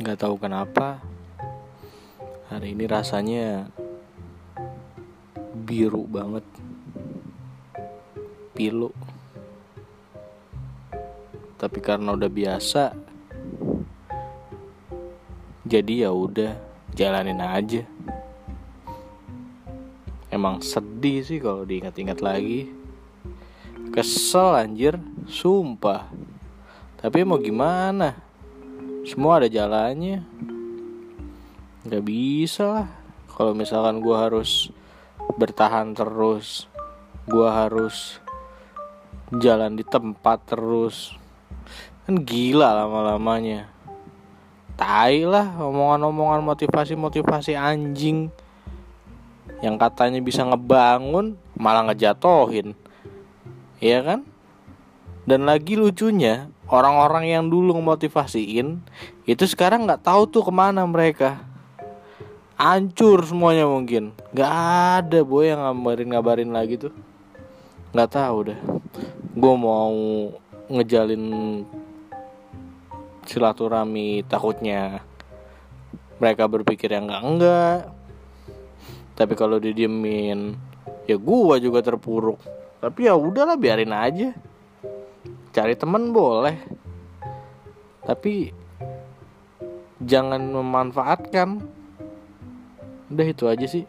nggak tahu kenapa. Hari ini rasanya biru banget. Pilu. Tapi karena udah biasa jadi ya udah jalanin aja. Emang sedih sih kalau diingat-ingat lagi. Kesel anjir. Sumpah. Tapi mau gimana semua ada jalannya. Nggak bisa lah. Kalau misalkan gue harus bertahan terus gue harus jalan di tempat terus. Kan gila lama-lamanya. Tai lah omongan-omongan motivasi-motivasi anjing. Yang katanya bisa ngebangun malah ngejatohin. Iya kan? Dan lagi lucunya orang-orang yang dulu ngemotivasiin itu sekarang nggak tahu tuh ke mana mereka. Hancur semuanya mungkin. Nggak ada boy yang ngabarin ngabarin lagi tuh. Nggak tahu deh. Gue mau ngejalin silaturahmi takutnya mereka berpikir yang enggak enggak. Tapi kalau didiemin ya gua juga terpuruk. Tapi ya udahlah biarin aja cari temen boleh. Tapi jangan memanfaatkan. Udah itu aja sih